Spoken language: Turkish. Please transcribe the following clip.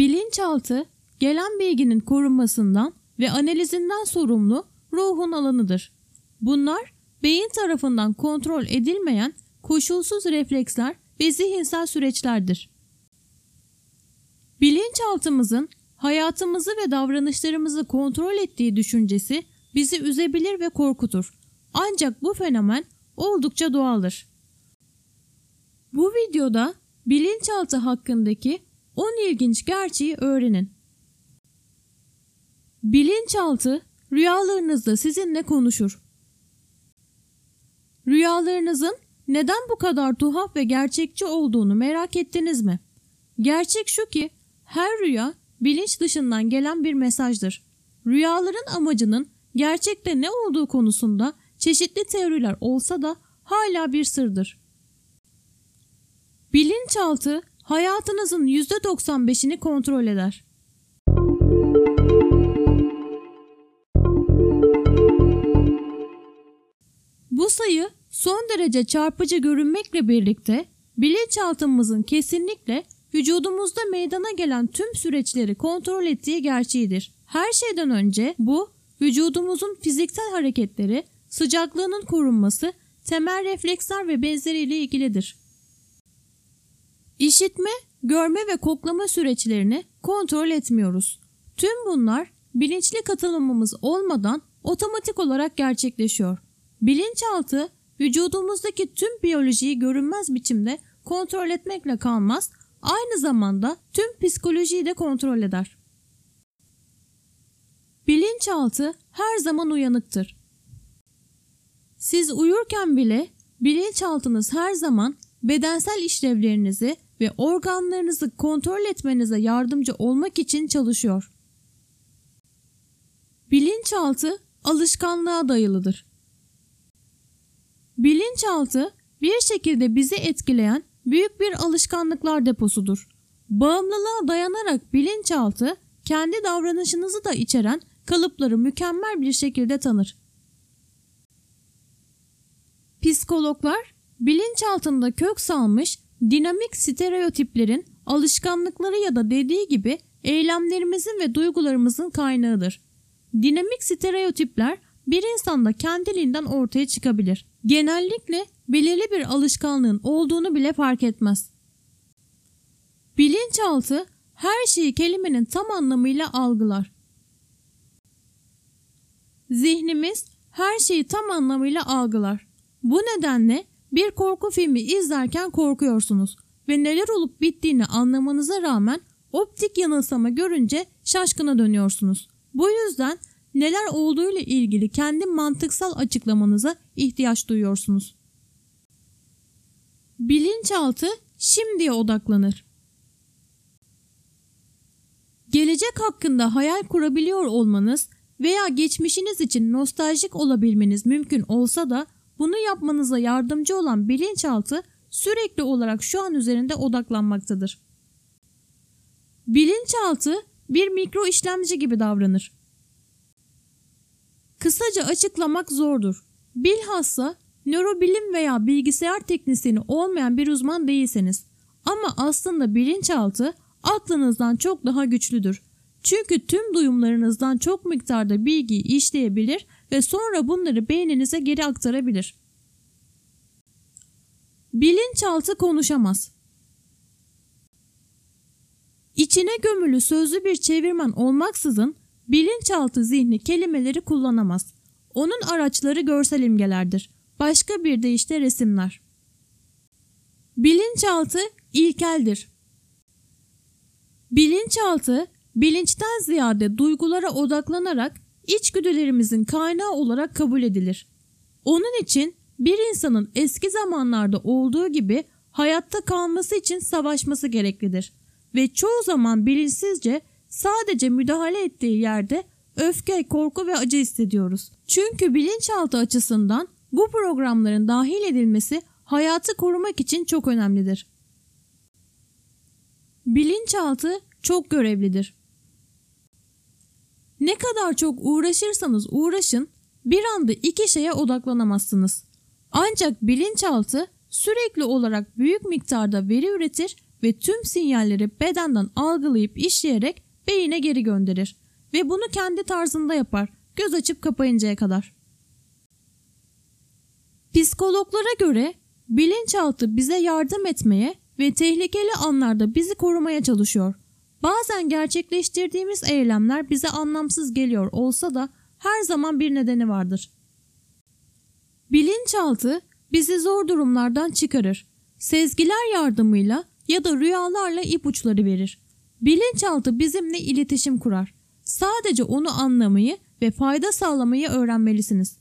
Bilinçaltı, gelen bilginin korunmasından ve analizinden sorumlu ruhun alanıdır. Bunlar beyin tarafından kontrol edilmeyen koşulsuz refleksler ve zihinsel süreçlerdir. Bilinçaltımızın hayatımızı ve davranışlarımızı kontrol ettiği düşüncesi bizi üzebilir ve korkutur. Ancak bu fenomen oldukça doğaldır. Bu videoda bilinçaltı hakkındaki 10 ilginç gerçeği öğrenin. Bilinçaltı rüyalarınızda sizinle konuşur. Rüyalarınızın neden bu kadar tuhaf ve gerçekçi olduğunu merak ettiniz mi? Gerçek şu ki her rüya bilinç dışından gelen bir mesajdır. Rüyaların amacının gerçekte ne olduğu konusunda çeşitli teoriler olsa da hala bir sırdır. Bilinçaltı hayatınızın %95'ini kontrol eder. Bu sayı son derece çarpıcı görünmekle birlikte bilinçaltımızın kesinlikle vücudumuzda meydana gelen tüm süreçleri kontrol ettiği gerçeğidir. Her şeyden önce bu vücudumuzun fiziksel hareketleri, sıcaklığının korunması, temel refleksler ve benzeriyle ilgilidir. İşitme, görme ve koklama süreçlerini kontrol etmiyoruz. Tüm bunlar bilinçli katılımımız olmadan otomatik olarak gerçekleşiyor. Bilinçaltı vücudumuzdaki tüm biyolojiyi görünmez biçimde kontrol etmekle kalmaz, aynı zamanda tüm psikolojiyi de kontrol eder. Bilinçaltı her zaman uyanıktır. Siz uyurken bile bilinçaltınız her zaman bedensel işlevlerinizi ve organlarınızı kontrol etmenize yardımcı olmak için çalışıyor. Bilinçaltı alışkanlığa dayalıdır. Bilinçaltı bir şekilde bizi etkileyen büyük bir alışkanlıklar deposudur. Bağımlılığa dayanarak bilinçaltı kendi davranışınızı da içeren kalıpları mükemmel bir şekilde tanır. Psikologlar bilinçaltında kök salmış dinamik stereotiplerin alışkanlıkları ya da dediği gibi eylemlerimizin ve duygularımızın kaynağıdır. Dinamik stereotipler bir insanda kendiliğinden ortaya çıkabilir. Genellikle belirli bir alışkanlığın olduğunu bile fark etmez. Bilinçaltı her şeyi kelimenin tam anlamıyla algılar. Zihnimiz her şeyi tam anlamıyla algılar. Bu nedenle bir korku filmi izlerken korkuyorsunuz ve neler olup bittiğini anlamanıza rağmen optik yanılsama görünce şaşkına dönüyorsunuz. Bu yüzden neler olduğuyla ilgili kendi mantıksal açıklamanıza ihtiyaç duyuyorsunuz. Bilinçaltı şimdiye odaklanır. Gelecek hakkında hayal kurabiliyor olmanız veya geçmişiniz için nostaljik olabilmeniz mümkün olsa da bunu yapmanıza yardımcı olan bilinçaltı sürekli olarak şu an üzerinde odaklanmaktadır. Bilinçaltı bir mikro işlemci gibi davranır. Kısaca açıklamak zordur. Bilhassa nörobilim veya bilgisayar teknisyeni olmayan bir uzman değilseniz. Ama aslında bilinçaltı aklınızdan çok daha güçlüdür. Çünkü tüm duyumlarınızdan çok miktarda bilgiyi işleyebilir ve sonra bunları beyninize geri aktarabilir. Bilinçaltı konuşamaz. İçine gömülü sözlü bir çevirmen olmaksızın bilinçaltı zihni kelimeleri kullanamaz. Onun araçları görsel imgelerdir. Başka bir deyişle resimler. Bilinçaltı ilkeldir. Bilinçaltı bilinçten ziyade duygulara odaklanarak içgüdülerimizin kaynağı olarak kabul edilir. Onun için bir insanın eski zamanlarda olduğu gibi hayatta kalması için savaşması gereklidir ve çoğu zaman bilinçsizce sadece müdahale ettiği yerde öfke, korku ve acı hissediyoruz. Çünkü bilinçaltı açısından bu programların dahil edilmesi hayatı korumak için çok önemlidir. Bilinçaltı çok görevlidir. Ne kadar çok uğraşırsanız uğraşın bir anda iki şeye odaklanamazsınız. Ancak bilinçaltı sürekli olarak büyük miktarda veri üretir ve tüm sinyalleri bedenden algılayıp işleyerek beyine geri gönderir ve bunu kendi tarzında yapar göz açıp kapayıncaya kadar. Psikologlara göre bilinçaltı bize yardım etmeye ve tehlikeli anlarda bizi korumaya çalışıyor. Bazen gerçekleştirdiğimiz eylemler bize anlamsız geliyor olsa da her zaman bir nedeni vardır. Bilinçaltı bizi zor durumlardan çıkarır. Sezgiler yardımıyla ya da rüyalarla ipuçları verir. Bilinçaltı bizimle iletişim kurar. Sadece onu anlamayı ve fayda sağlamayı öğrenmelisiniz.